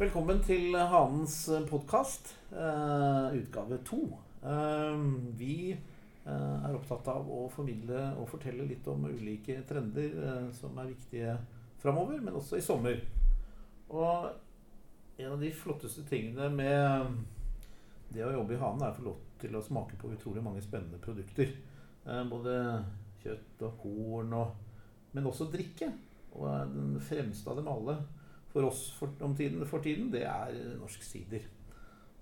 Velkommen til Hanens podkast, utgave to. Eh, vi eh, er opptatt av å formidle og fortelle litt om ulike trender eh, som er viktige framover, men også i sommer. Og en av de flotteste tingene med det å jobbe i Hanen, er å få lov til å smake på utrolig mange spennende produkter. Både kjøtt og korn, og, men også drikke. Og den fremste av dem alle for oss for, tiden, for tiden, det er norsk sider.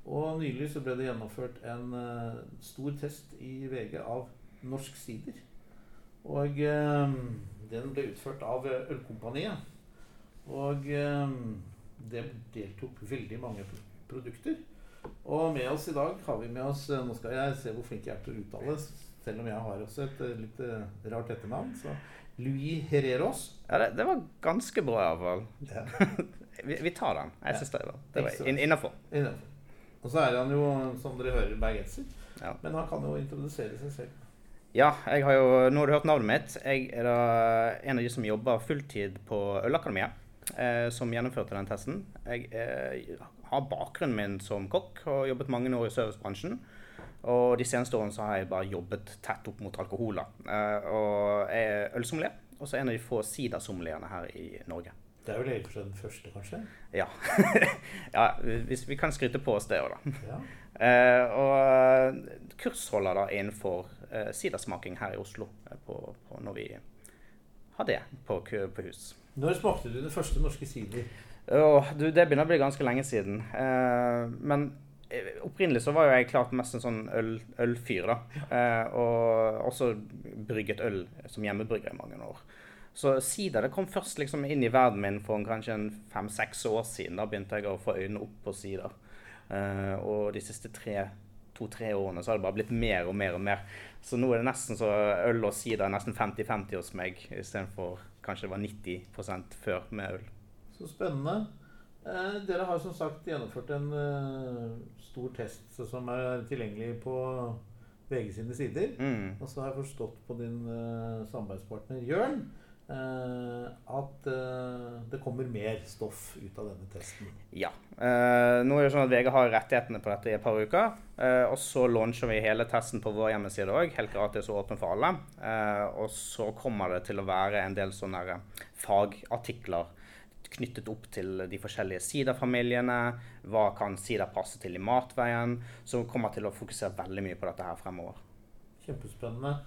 Og nylig så ble det gjennomført en uh, stor test i VG av norsk sider. Og uh, den ble utført av Ølkompaniet. Og uh, det deltok veldig mange produkter. Og med oss i dag har vi med oss Nå skal jeg se hvor flink jeg er til å uttale, selv om jeg har også et litt rart etternavn. Så Louis Hereros. Ja, det, det var ganske bra, iallfall. Ja. vi, vi tar den. Jeg syns det var, det var innafor. Og så er han jo, som dere hører, bergenser. Ja. Men han kan jo introdusere seg selv. Ja, jeg har jo, nå har du hørt navnet mitt. Jeg er da en av de som jobber fulltid på Ølakademiet. Eh, som gjennomførte den testen. Jeg eh, har bakgrunnen min som kokk og jobbet mange år i servicebransjen. Og de seneste årene så har jeg bare jobbet tett opp mot alkohol. da. og jeg er ølsommelier, og så er en av de få sidasommelierne her i Norge. Det er vel egentlig den første, kanskje? Ja. ja hvis vi kan skryte på oss det òg, da. Ja. Eh, og eh, kursholder da innenfor eh, sidersmaking her i Oslo eh, på, på når vi har det på, på, hus. Når smakte du den første norske sider? Oh, du, det begynner å bli ganske lenge siden. Eh, men eh, opprinnelig så var jo jeg klart mest en sånn øl, ølfyr, da. Eh, og også brygget øl som hjemmebrygger i mange år. Så sider det kom først liksom inn i verden min for kanskje fem-seks år siden. Da begynte jeg å få øynene opp på sider. Eh, og de siste to-tre årene så har det bare blitt mer og mer og mer. Så nå er det nesten så øl og sider er nesten 50-50 hos meg, istedenfor kanskje det var 90 før med øl. Så spennende. Eh, dere har som sagt gjennomført en uh, stor test som er tilgjengelig på VG sine sider. Mm. Og så har jeg forstått på din uh, samarbeidspartner Jørn Eh, at eh, det kommer mer stoff ut av denne testen. Ja. Nå er det sånn at VG har rettighetene på dette i et par uker. Og så launcher vi hele testen på vår hjemmeside òg, helt gratis og åpen for alle. Og så kommer det til å være en del sånne fagartikler knyttet opp til de forskjellige sidafamiliene. Hva kan sida passe til i matveien? Så vi kommer til å fokusere veldig mye på dette her fremover. Kjempespennende.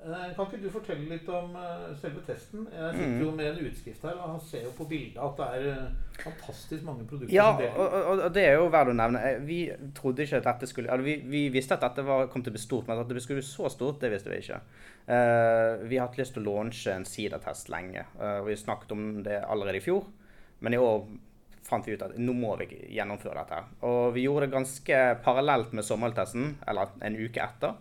Eh, kan ikke du fortelle litt om uh, selve testen? Jeg sitter jo mm. med en utskrift her og ser jo på bildet at det er uh, fantastisk mange produkter. Ja, og, og, og, det er jo verdt å nevne. Vi trodde ikke at dette skulle altså vi, vi, visste at dette var, kom til å bli stort, men at det skulle bli så stort, det visste vi ikke. Uh, vi har hatt lyst til å launche en sidatest lenge. og vi snakket om det allerede i fjor, men i år fant vi ut at nå må vi gjennomføre dette. Og vi gjorde det ganske parallelt med sommertesten, eller en uke etter.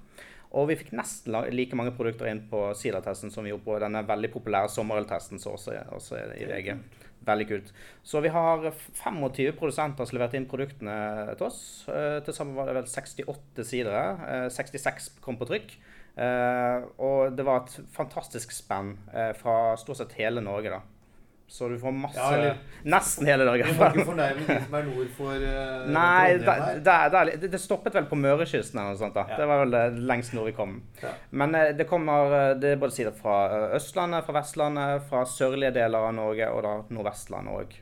Og vi fikk nesten like mange produkter inn på sidertesten som vi gjorde på denne veldig populære sommerøltesten som også, også er i VG. Veldig kult. Så vi har 25 produsenter som leverte inn produktene til oss. Eh, til sammen var det vel 68 sidere. 66 kom på trykk. Eh, og det var et fantastisk spenn eh, fra stort sett hele Norge. da. Så du får masse ja, eller, Nesten hele dagen. Vi må ikke fornærme de som er nord for uh, Nei, det, det, stoppet vel på Mørekysten eller noe sånt. da. Ja. Det var vel det lengst nord vi kom. Ja. Men uh, det kommer uh, det er både sider fra Østlandet, fra Vestlandet, fra sørlige deler av Norge og da Nordvestlandet òg.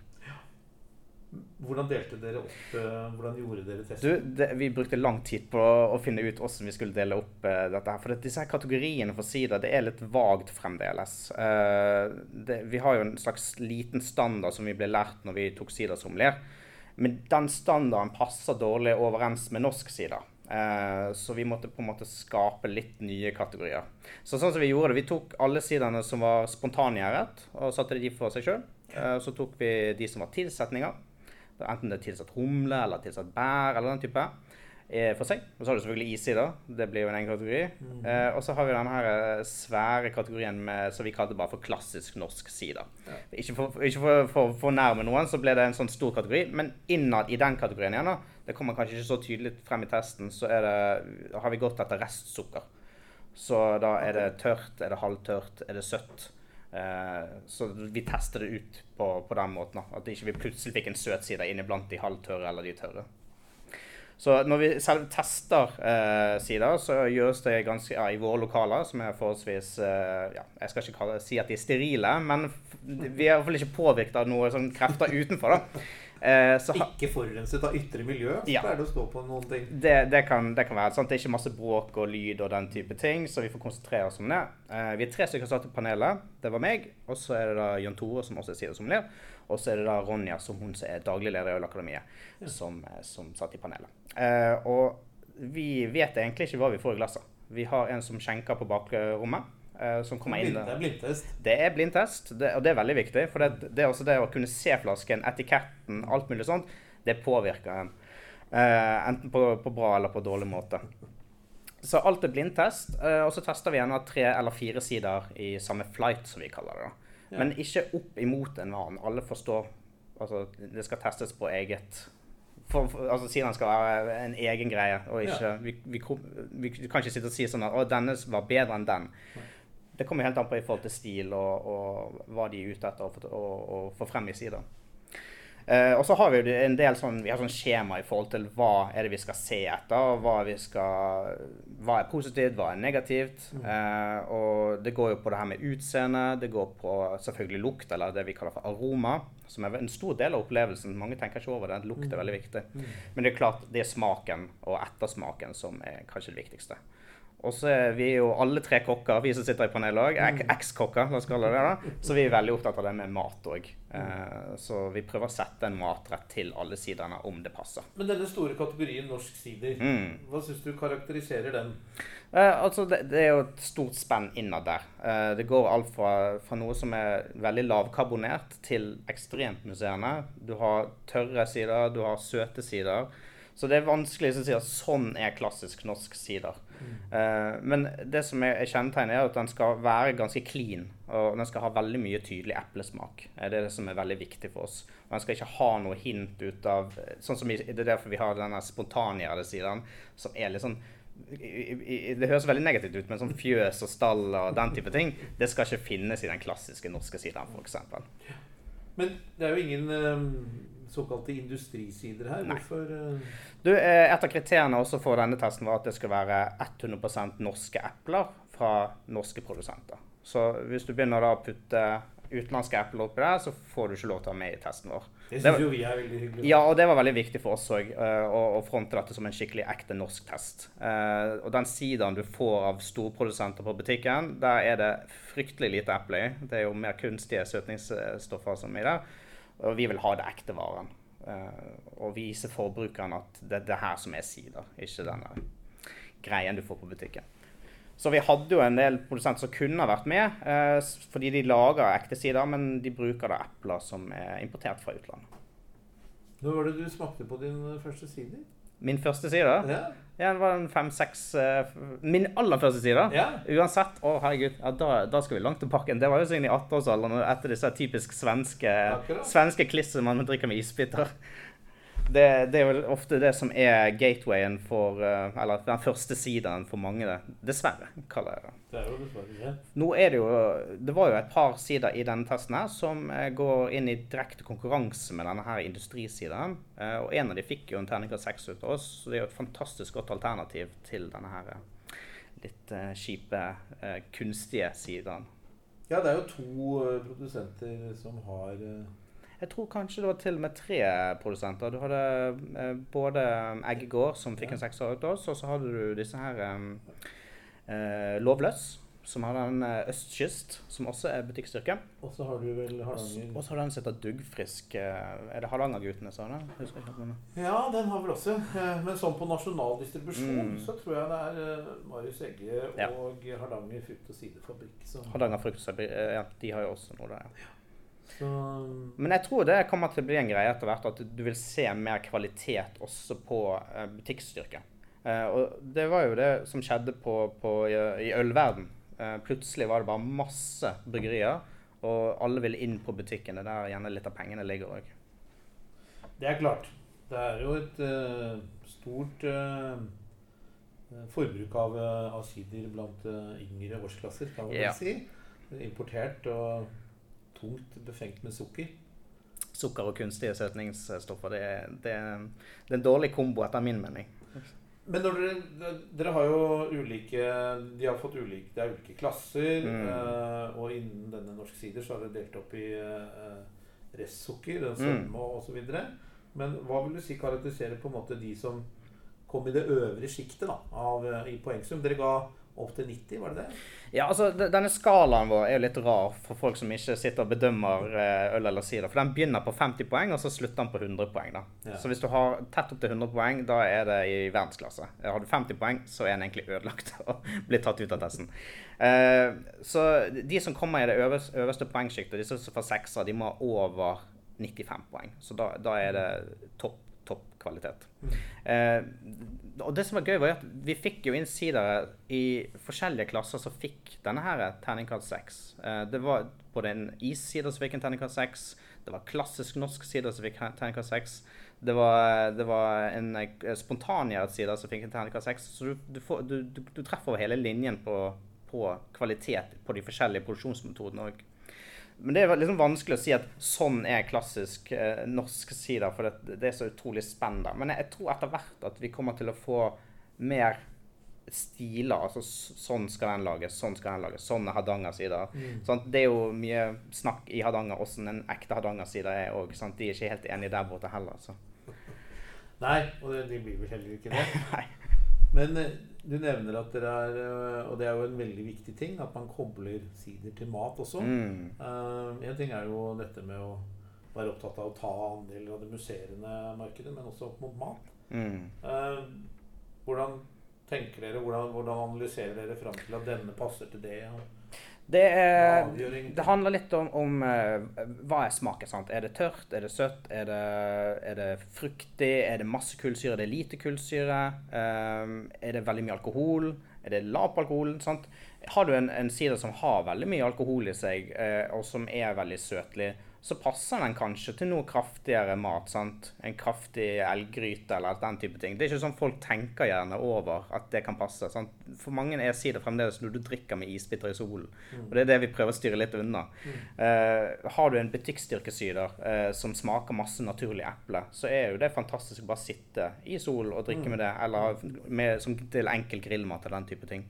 Hvordan delte dere opp? Eh, hvordan gjorde dere testen? Du, det, vi brukte lang tid på å finne ut hvordan vi skulle dele opp uh, dette. her. For det, disse her kategoriene for sider det er litt vagt fremdeles. Uh, det, vi har jo en slags liten standard som vi ble lært når vi tok sider som ler. Men den standarden passer dårlig overens med norsk side. Uh, så vi måtte på en måte skape litt nye kategorier. Så sånn som Vi gjorde det, vi tok alle sidene som var spontangjæret, og satte de for seg sjøl. så tok vi de som var tilsetninger. Enten det er tilsatt humle eller tilsatt bær eller den type. Eh, for seg. Og så har du selvfølgelig issider. Det blir jo en egen kategori. Mm. Eh, og så har vi denne her eh, svære kategorien med, som vi kalte bare for klassisk norsk sider. Ja. Ikke for, ikke for, for, for nærme noen, så ble det en sånn stor kategori. Men innad i den kategorien igjen, da, det kommer kanskje ikke så tydelig frem i testen, så det, har vi gått etter restsukker. Så da er det tørt, er det halvtørt, er det søtt? Eh, så vi tester det ut på, på den måten. At ikke vi plutselig fikk en søtsider inn iblant de halvtørre eller de tørre. Så når vi selv tester eh, sider, så gjøres det ganske ja, i våre lokaler, som er forholdsvis eh, ja, Jeg skal ikke kalle, si at de er sterile, men vi er i hvert fall ikke påvirket av noen sånn krefter utenfor. da. Eh, så, ikke forurenset av ytre miljø? Ja. Pleier det å stå på noen ting? Det, det, kan, det kan, være. Sant? Det er ikke masse bråk og lyd og den type ting, så vi får konsentrere oss om det. Eh, vi er tre stykker som satt i panelet. Det var meg, og så er det da Jan Tore, som også er sidesommelier. Og så er det da Ronja, som hun som er daglig leder i Ølakademiet, ja. som, eh, som satt i panelet. Eh, og vi vet egentlig ikke hva vi får i glasset. Vi har en som skjenker på bakrommet. Uh, som kommer inn. Det er blindtest? Det er blindtest, og det er veldig viktig. For det, det er også det å kunne se flasken, etiketten, alt mulig sånt, det påvirker en. Uh, enten på, på, bra eller på dårlig måte. Så alt er blindtest. Uh, og så tester vi gjerne tre eller fire sider i samme flight, som vi kaller det. da. Ja. Men ikke opp imot en annen. Alle forstår Altså, det skal testes på eget for, for, altså Sidene skal være en egen greie. og ikke, ja. vi, vi, vi, kan ikke sitte og si sånn at 'Å, denne var bedre enn den'. Det kommer helt an på i forhold til stil og, og hva de er ute etter å få frem i sida. Uh, og så har vi en del sånn, vi har sånn skjema i forhold til hva er det vi skal se etter. Hva, vi skal, hva er positivt, hva er negativt. Uh, og det går jo på det her med utseende. Det går på selvfølgelig lukt, eller det vi kaller for aroma. Som er en stor del av opplevelsen. Mange tenker ikke over det. Lukt er veldig viktig. Men det er klart det er smaken og ettersmaken som er kanskje det viktigste. Og så er vi jo alle tre kokker, vi som sitter i panelet òg. Mm. Eks-kokker, la oss kalle det det. Så vi er veldig opptatt av det med mat òg. Eh, så vi prøver å sette en matrett til alle sidene om det passer. Men denne store kategorien norsk sider, mm. hva syns du karakteriserer den? Eh, altså det, det, er jo et stort spenn innad der. Eh, det går alt fra, fra, noe som er veldig lavkarbonert, til ekstremt musserende. Du har tørre sider, du har søte sider. Så det er vanskelig å si at sånn er klassisk norsk sider. Uh, men det som er, kjennetegnet, er at den skal være ganske clean. Og den skal ha veldig mye tydelig eplesmak. Det er det som er veldig viktig for oss. Og den skal ikke ha noe hint ut av sånn som i, Det er derfor vi har denne spontangjærede siden, som er litt sånn det høres veldig negativt ut, men sånn fjøs og stall og den type ting, det skal ikke finnes i den klassiske norske siden, f.eks. Men det er jo ingen um såkalte industrisider her. Nei. Hvorfor uh... du, eh, Et av kriteriene også for denne testen var at det skulle være 100% norske epler fra norske produsenter. Så hvis du begynner da å putte utenlandske epler oppi der, så får du ikke lov til å ha med i testen vår. Det syns jo vi er veldig hyggelig. Ja, og det var veldig viktig for oss òg, uh, å, å, fronte dette som en skikkelig ekte norsk test. Uh, og den sidaen du får av storprodusenter på butikken, der er det fryktelig lite eple i. Det er jo mer kunstige søtningsstoffer som i der. Og vi vil ha det ekte varen. Uh, og vise forbrukeren at det er det her som er sider, ikke denne greien du får på butikken. Så vi hadde jo en del produsenter som kunne ha vært med, uh, fordi de lager ekte sider, men de bruker da epler som er importert fra utlandet. Når var det du smakte på din første sider? Min første side? Ja. ja det var en fem-seks uh, Min aller første side. Ja. Uansett. Å, herregud. Ja, da, da, skal vi langt tilbake. Det var jo sånn i 18-årsalderen etter disse typisk svenske, svenske klissene man drikker med isbiter det, det, er vel ofte det som er gatewayen for eh, Eller den første sidaen for mange. Det. Dessverre, kaller jeg det. Det er jo dessverre, ja. Nå er det jo Det var jo et par sider i denne testen her som eh, går inn i direkte konkurranse med denne her industrisiden. Eh, og en av de fikk jo en terningkast seks ut av oss, så det er jo et fantastisk godt alternativ til denne her litt kjipe, kunstige siden. Ja, det er jo to produsenter som har jeg tror kanskje det var til og med tre produsenter. Du hadde eh, både Eggegård, som fikk en sekser ut oss, og så hadde du disse her eh, Lovløs, som hadde en eh, østkyst, som også er butikkstyrke. Og så har du vel Hardanger Og så har du en som heter Duggfrisk. Eh, er det Hardangerguttene, sa den. Ja, den har vel også. Eh, men sånn på nasjonal distribusjon mm. så tror jeg det er Marius Egge og ja. Hardanger frukt- og siderfabrikk. Hardanger frukt og sidefabrikk, ja. De har jo også noe der. ja. Så... Men jeg tror det kommer til å bli en greie etter hvert at du vil se mer kvalitet også på uh, butikkstyrke. Uh, og det var jo det som skjedde på, på, i, i ølverden. Uh, plutselig var det bare masse bryggerier, og alle ville inn på butikkene. Der gjerne litt av pengene ligger òg. Det er klart. Det er jo et stort forbruk av, av sider blant yngre årsklasser, kan man ja. si. Importert og tungt befengt med sukker. Sukker og kunstige søtningsstoffer, det er, det er, det er en dårlig kombo etter min mening. Men når dere, dere har jo ulike De har fått ulike, det er ulike klasser. Mm. Uh, og innen denne norske sider så har dere delt opp i uh, restsukker, Mm. sødme og osv. Men hva vil du si karakteriserer på en måte de som kom i det øvre sjiktet da, av, eh, i poengsum? Dere ga opp til 90, var det det? Ja, altså, Denne skalaen vår er jo litt rar for folk som ikke sitter og bedømmer eh, øl eller sider. For den begynner på 50 poeng, og så slutter den på 100 poeng. da. Ja. Så hvis du har tett opp til 100 poeng, da er det i verdensklasse. Har du 50 poeng, så er den egentlig ødelagt og blir tatt ut av testen. Eh, så de som kommer i det øverste, øverste poengsjiktet, de som får sekser, de må ha over 95 poeng. Så da, da er det topp kvalitet. Eh, og det som var gøy, var at vi fikk jo inn sider i forskjellige klasser som fikk denne her terningkast 6. Eh, det var både en is-side som fikk en terningkast 6, det var klassisk norsk side som fikk terningkast 6. Det var, det var en eh, spontangjæret-side som fikk en terningkast 6. Så du, du, får, du, du treffer over hele linjen på, på kvalitet på de forskjellige produksjonsmetodene òg. Men det er liksom vanskelig å si at sånn er klassisk eh, norsk sida, for det, det er så utrolig spennende. Men jeg, jeg tror etter hvert at vi kommer til å få mer stiler. Altså sånn skal den lages, sånn skal den lages. Sånn er Hardanger-sider. Sånn, det er jo mye snakk i Hardanger åssen en ekte Hardanger-sida er òg. De er ikke helt enige der borte heller. Så. Nei, og de blir vel heller ikke det. Men eh, du nevner at dere er eh, Og det er jo en veldig viktig ting, at man kobler sider til mat også. Mm. Eh, en ting er jo dette med å være opptatt av å ta andeler av det musserende markedet, men også opp mot mat. Mm. Eh, hvordan tenker dere, hvordan, hvordan analyserer dere fram til at denne passer til det? og Det, er, det handler litt om, om eh, hva er smaken. sant? Er det tørt? Er det søtt? Er det, er det fruktig? Er det masse kullsyre? Er det lite kullsyre? Eh, er det veldig mye alkohol? Er det lav på alkoholen? sant? Har du en, en sider som har veldig mye alkohol i seg, eh, og som er veldig søtlig, så passer den kanskje til noe kraftigere mat. sant? En kraftig elggryte eller den type ting. Det er ikke sånn folk tenker gjerne over at det kan passe. sant? For mange er sider fremdeles når du drikker med isbiter i solen. Og det er det vi prøver å styre litt unna. Eh, har du en butikkstyrkesyder uh, som smaker masse naturlig eple, så er jo det fantastisk å bare sitte i sol og drikke med det, eller med, som til enkel grillmat eller den type ting.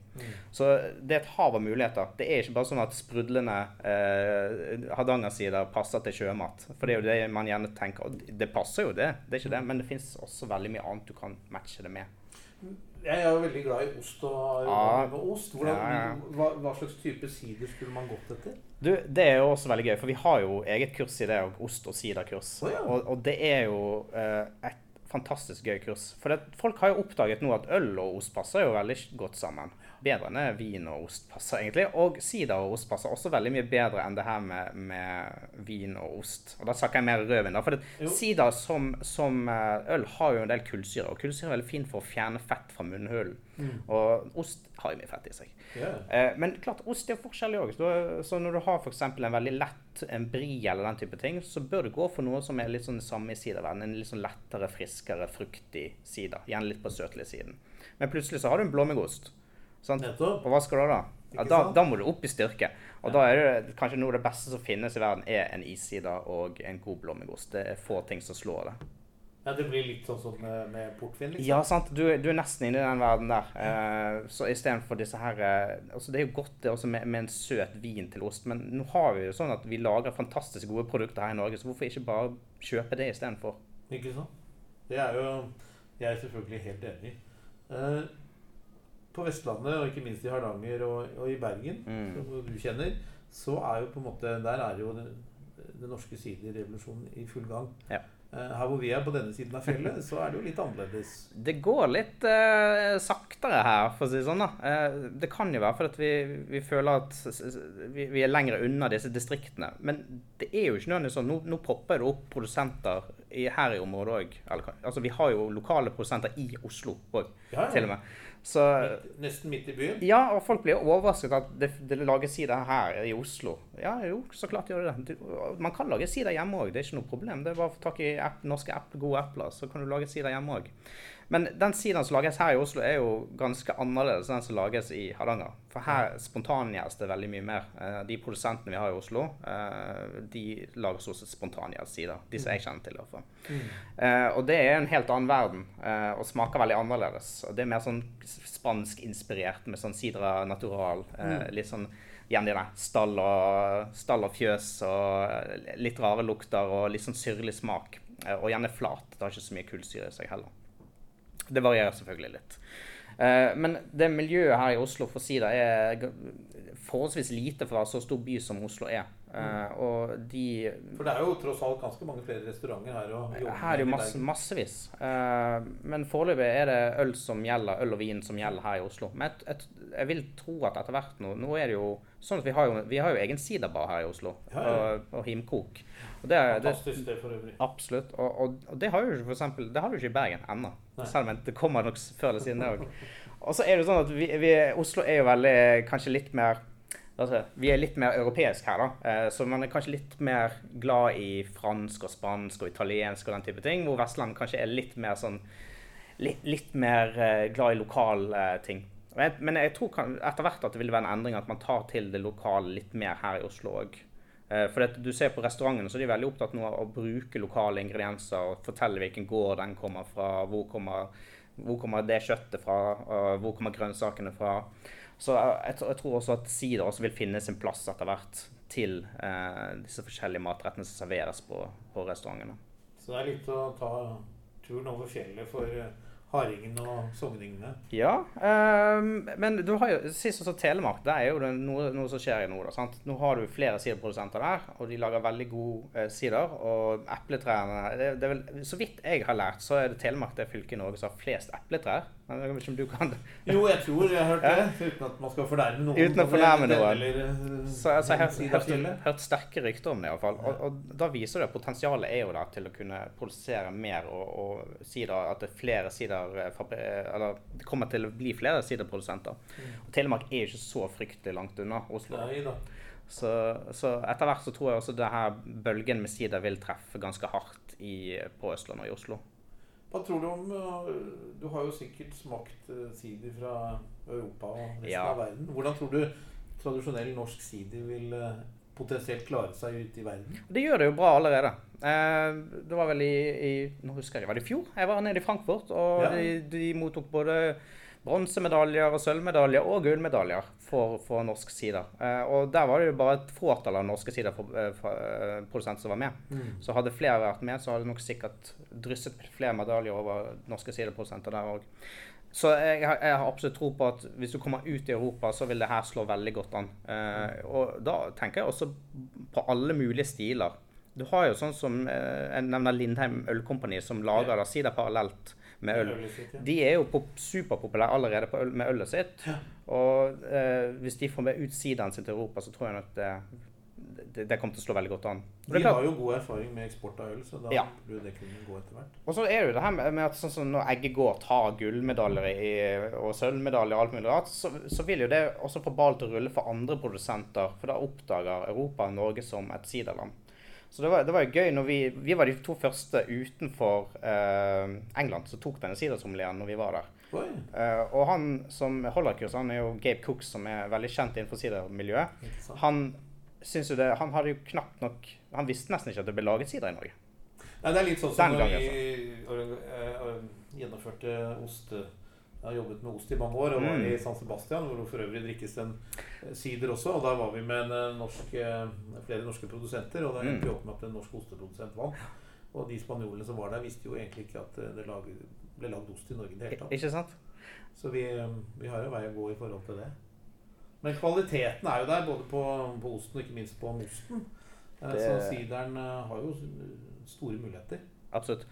Så det er et hav av muligheter. Det er ikke bare sånn at sprudlende uh, Hardanger-sider passer til sjømat. For det er jo det man gjerne tenker. Og det passer jo, det. Det er ikke det. Men det fins også veldig mye annet du kan matche det med. Jeg er jo veldig glad i ost og Ja. ost. Hvordan, Ja, ja. Hva, hva slags type sider skulle man gått etter? Du, Det er jo også veldig gøy, for vi har jo eget kurs i det, òg. ost- og siderkurs. Oh, og, og det er jo eh, et fantastisk gøy kurs. For det, folk har jo oppdaget nå at øl og ost passer jo veldig godt sammen. Bedre enn vin og ost passer, egentlig. Og sider og ost passer også veldig mye bedre enn det her med, med vin og ost. Og da snakker jeg mer rødvin. da, For det, sider som, som eh, øl har jo en del kullsyre, og kullsyre er veldig fint for å fjerne fett fra munnhulen. Og ost har jo mye fett i seg. Yeah. Eh, men klart, ost er forskjellig òg. Så, når du har f.eks. en veldig lett en brie eller den type ting, så bør du gå for noe som er litt sånn samme i siderverden. En litt sånn lettere, friskere, fruktig sider. Gjerne litt på søtlige siden. Men plutselig så har du en blåmuggost. Og hva skal du da? Ja, da, da må du opp i styrke. Og da er det kanskje noe av det beste som finnes i verden, er en isside og en god blåmuggost. Det er få ting som slår det. Ja, det blir litt sånn som med, med portvin, liksom. Ja, sant. Du, du er nesten inne i den verden der. Eh, så istedenfor disse her uh, altså Det er jo godt det også med, med en søt vin til ost, men nå har vi jo sånn at vi lager fantastisk gode produkter her i Norge, så hvorfor ikke bare kjøpe det istedenfor? Ikke sant? Det er jo jeg er selvfølgelig helt enig i. Eh, på Vestlandet, og ikke minst i Hardanger og, og i Bergen, Mm. som du kjenner, så er jo på en måte Der er jo den, den norske siderrevolusjonen i full gang. Ja. Eh, her hvor vi er på denne siden av fjellet, så er det jo litt annerledes. Det går litt uh, saktere her, for å si det sånn. da. Uh, det kan jo være fordi vi, vi føler at vi, vi er lenger unna disse distriktene. Men det er jo ikke nødvendigvis sånn. Nå, nå popper det opp produsenter i, her i området òg. Altså, vi har jo lokale produsenter i Oslo òg, Ja, ja. til og med. Så Midt, nesten midt i byen. ja, og folk blir overrasket at det, det lages sider her i Oslo. Ja, jo, så klart gjør det det. Man kan lage sider hjemme òg, det er ikke noe problem. Det er bare å få tak i app, norske app, gode appler, så kan du lage sider hjemme òg. Men den sidaen som lages her i Oslo, er jo ganske annerledes enn den som lages i Hardanger. For her spontangjæres det veldig mye mer. Eh, De produsentene vi har i Oslo, eh, de lager stort sett spontangjæret sider. De som jeg kjenner til, i hvert fall. Eh, og det er en helt annen verden, og smaker veldig annerledes. Og det er mer sånn spansk-inspirert med sånn sidra natural. Eh, Litt sånn igjen de der stall og, stall og fjøs og litt rare lukter og litt sånn syrlig smak. Og gjerne flat. Det har ikke så mye kullsyre i seg heller. Det varierer selvfølgelig litt. Eh, men det miljøet her i Oslo for å si det, er forholdsvis lite for å være så stor by som Oslo er. Eh, og de For det er jo tross alt ganske mange flere restauranter her. Og her er jo masse, massevis. Uh, men foreløpig er det øl som gjelder, øl og vin som gjelder her i Oslo. Men jeg, et, jeg vil tro at etter hvert nå Nå er det jo sånn at vi har jo, vi har jo egen sidabar her i Oslo. Ja, ja. Og, og himkok. Og det, Fantastisk det for øvrig. Absolutt. Og, og, og det har jo for eksempel, det har du ikke i Bergen ennå. Selv om det kommer nok før eller siden det òg. Og så er det jo sånn at vi, vi, Oslo er jo veldig kanskje litt mer altså, Vi er litt mer europeisk her, da. Eh, så man er kanskje litt mer glad i fransk og spansk og italiensk og den type ting. Hvor Vestland kanskje er litt mer sånn Litt, litt mer eh, glad i lokale eh, ting. Men jeg tror etter hvert at det vil være en endring at man tar til det lokale litt mer her i Oslo òg. For det, du ser på restaurantene så er de veldig opptatt nå av å bruke lokale ingredienser og fortelle hvilken gård den kommer fra, hvor kommer, hvor kommer det kjøttet fra, hvor kommer grønnsakene fra. Så jeg, jeg, tror- også at sider også vil finne sin plass etter hvert til eh, disse forskjellige matrettene som serveres på, på restaurantene. Så det er litt å ta turen over fjellet for eh, hardingen og sogningene. Ja, eh, men du har jo sist også Telemark. Det er jo det noe, noe som skjer i nå. da. Nå har du flere siderprodusenter der, og de lager veldig god eh, sider. Og epletrærne det, det vel, Så vidt jeg har lært, så er det Telemark det fylket i Norge som har flest epletrær. Jeg vet ikke om du kan Jo, jeg tror jeg har hørt det, uten at man skal fornærme noen. Uten å fornærme noen. Eller, eh, Så altså, jeg har hørt, hørt sterke rykter om det iallfall. Og, og da viser det at potensialet er jo der til å kunne produsere mer og, og sider, at det er flere sider eh, Eller det kommer til å bli flere siderprodusenter. Og Telemark er jo ikke så fryktelig langt unna Oslo. Nei da. Så, så etter hvert så tror jeg også det her bølgen med sider vil treffe ganske hardt i, på Østlandet og i Oslo. Hva tror du om Du har jo sikkert smakt eh, sider fra Europa og resten Ja. av verden. Hvordan tror du tradisjonell norsk sider vil eh, potensielt klare seg ute i verden? Det gjør det jo bra allerede. Eh, det var vel i, i Nå husker jeg det var i fjor? Jeg var nede i Frankfurt, og Ja. de, de mottok både bronsemedaljer og sølvmedaljer og gullmedaljer for, for norsk sider. Eh, og der var det jo bare et fåtall av norske sider produsenter som var med. Så hadde flere vært med, så hadde nok sikkert drysset flere medaljer over norske sideprodusenter der òg. Så jeg, jeg har absolutt tro på at hvis du kommer ut i Europa, så vil det her slå veldig godt an. Eh, og da tenker jeg også på alle mulige stiler. Du har jo sånn som eh, jeg nevner Lindheim Ølkompani, som lager da sider parallelt med øl. De er jo superpopulære allerede på øl, med ølet sitt. Og eh, hvis de får med ut sideren sin til Europa, så tror jeg at det, det, det kommer til å slå veldig godt an. De har jo god erfaring med eksport av øl, så da Ja. burde det kunne gå etter hvert. og så er det jo det her med, med at sånn som når Eggegård tar gullmedaljer i, og sølvmedaljer og alt mulig rart, så, så vil jo det også få ball til å rulle for andre produsenter, for da oppdager Europa Norge som et siderland. Så det var, det var jo gøy når vi Vi var de to første utenfor eh, England som tok denne sidersommelieren når vi var der. Eh, og han som holder kurs, han er jo Gabe Cooks, som er veldig kjent innenfor sidermiljøet. Han syns jo det Han hadde jo knapt nok Han visste nesten ikke at det ble laget sider i Norge. Nei, det er litt sånn som Den når gangen, vi eh, gjennomførte oste... Jeg har jobbet med ost i mange år og var Mm. i San Sebastian, hvor for øvrig drikkes en eh, sider også. Og da var vi med en eh, norsk, eh, flere norske produsenter, og da endte vi Mm. opp med at en norsk osteprodusent vant. Og de spanjolene som var der, visste jo egentlig ikke at det lag, ble lagd ost i Norge i det hele tatt. Ikke sant? Så vi, vi har jo vei å gå i forhold til det. Men kvaliteten er jo der, både på, på osten og ikke minst på mosten. Det- Så sideren har jo store muligheter. Absolutt.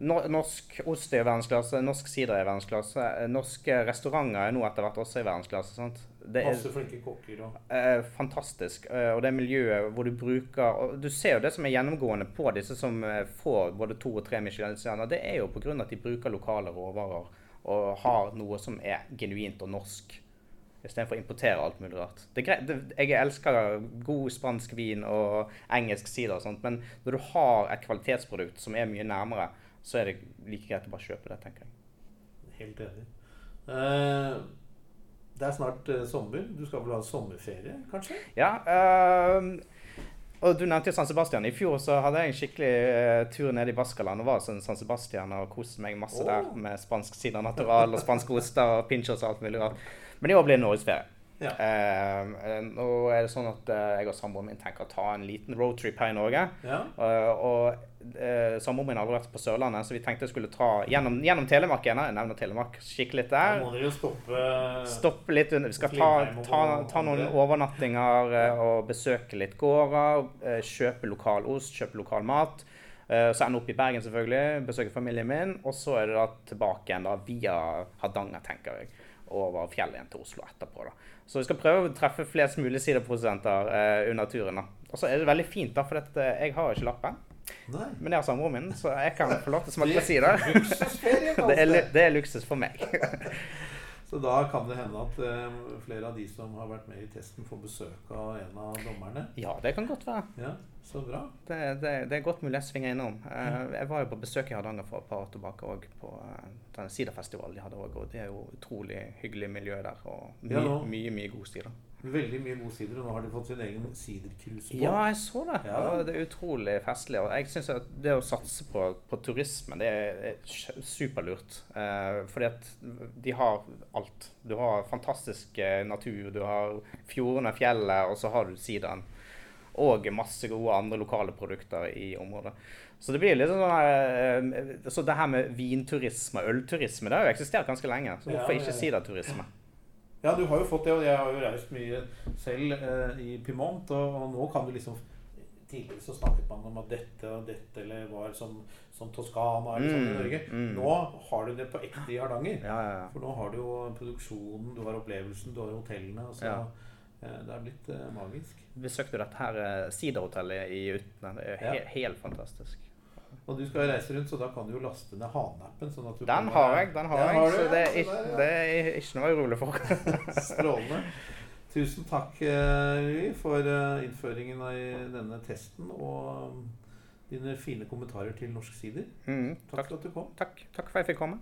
No- Norsk ost er i verdensklasse, norsk sider er i verdensklasse. eh, Norske restauranter er nå etter hvert også i verdensklasse. sant? Det er Masse flinke kokker og eh, fantastisk. Eh, og det miljøet hvor du bruker og Du ser jo det som er gjennomgående på disse som eh, får både to og tre Michelin-stjerner. Det er jo pga. at de bruker lokale råvarer og har noe som er genuint og norsk. Istedenfor å importere alt mulig rart. Det, jeg elsker god spansk vin og engelsk sider og sånt, men når du har et kvalitetsprodukt som er mye nærmere, så er det like greit å bare kjøpe det, tenker jeg. Helt enig. Eh, det er snart eh, sommer. Du skal vel ha sommerferie, kanskje? Ja, øhm, og du nevnte jo San Sebastian. I fjor så hadde jeg en skikkelig eh, tur ned i Baskaland og var sånn San Sebastian og koste meg masse oh. der med spansk sida natural og spanske oster og pinchos og alt mulig rart. Men i år blir det norgesferie. Ja. Ehm, eh, nå er det sånn at eh, jeg og samboeren min tenker å ta en liten roadtrip her i Norge. Ja. Eh, og uh, samboeren min har aldri vært på Sørlandet, så vi tenkte jeg skulle ta gjennom, gjennom Telemark igjen. Jeg nevner Telemark. skikkelig litt Da der. må dere jo stoppe Stoppe litt under. Vi skal ta, ta, ta noen overnattinger og besøke litt gårder. Kjøpe lokal ost, kjøpe lokal mat. Så ender opp i Bergen, selvfølgelig. Besøke familien min. Og så er det da tilbake igjen da via Hardanger, tenker jeg. Over fjellet igjen til Oslo etterpå. da. Så vi skal prøve å treffe flest mulig sideprodusenter eh, under turen. da. Og så er det veldig fint, da, for at, eh, jeg har ikke lappen. Nei. Men jeg har samboeren min, så jeg kan få lov til å på sider. Det er, det. det er luksus for meg. Så da kan det hende at eh, flere av de som har vært med i testen, får besøk av en av dommerne. Ja, det kan godt være. Ja, Så bra. Det, det, det er godt mulig jeg svinger innom. Eh, jeg var jo på besøk i Hardanger for et par år tilbake òg, på uh, den siderfestivalen de hadde òg. Og det er jo utrolig hyggelig miljø der, og mye, Ja, mye, mye god sider. Veldig mye god sider, og nå har de fått sin egen sidercruise. Ja, jeg så det. Ja. Det er utrolig festlig. Og jeg syns at det å satse på, på turisme, det er er superlurt. Eh, fordi at de har alt. Du har fantastisk eh, natur, du har fjordene, fjellet, og så har du sideren. Og masse gode andre lokale produkter i området. Så det blir litt sånn eh, Så det her med vinturisme og ølturisme, det har jo eksistert ganske lenge. Så hvorfor ikke ikke det siderturisme? Ja, du har jo fått det, og jeg har jo reist mye selv eh, i Pymont, og, og nå kan du liksom Tidligere så snakket man om at dette og dette eller var som, som Toskana eller sånn i Mm, Norge. mm. Nå har du det på ekte i Hardanger. Ja, ja, ja. For nå har du jo produksjonen, du har opplevelsen, du har hotellene. Og så Ja. Eh, Det er blitt eh, magisk. Besøkte dette her eh, siderhotellet i Utne. Det er he Ja. helt fantastisk. Og du skal reise rundt, så da kan du jo laste ned Hane-appen. Sånn Den har jeg, den har jeg. så det er, ikke, ja. det er ikke noe urolig for. Strålende. Tusen takk, Rui, for innføringen i denne testen og um, dine fine kommentarer til Norsk Sider. Mm, Takk takk, for at du kom. takk, takk for at jeg fikk komme.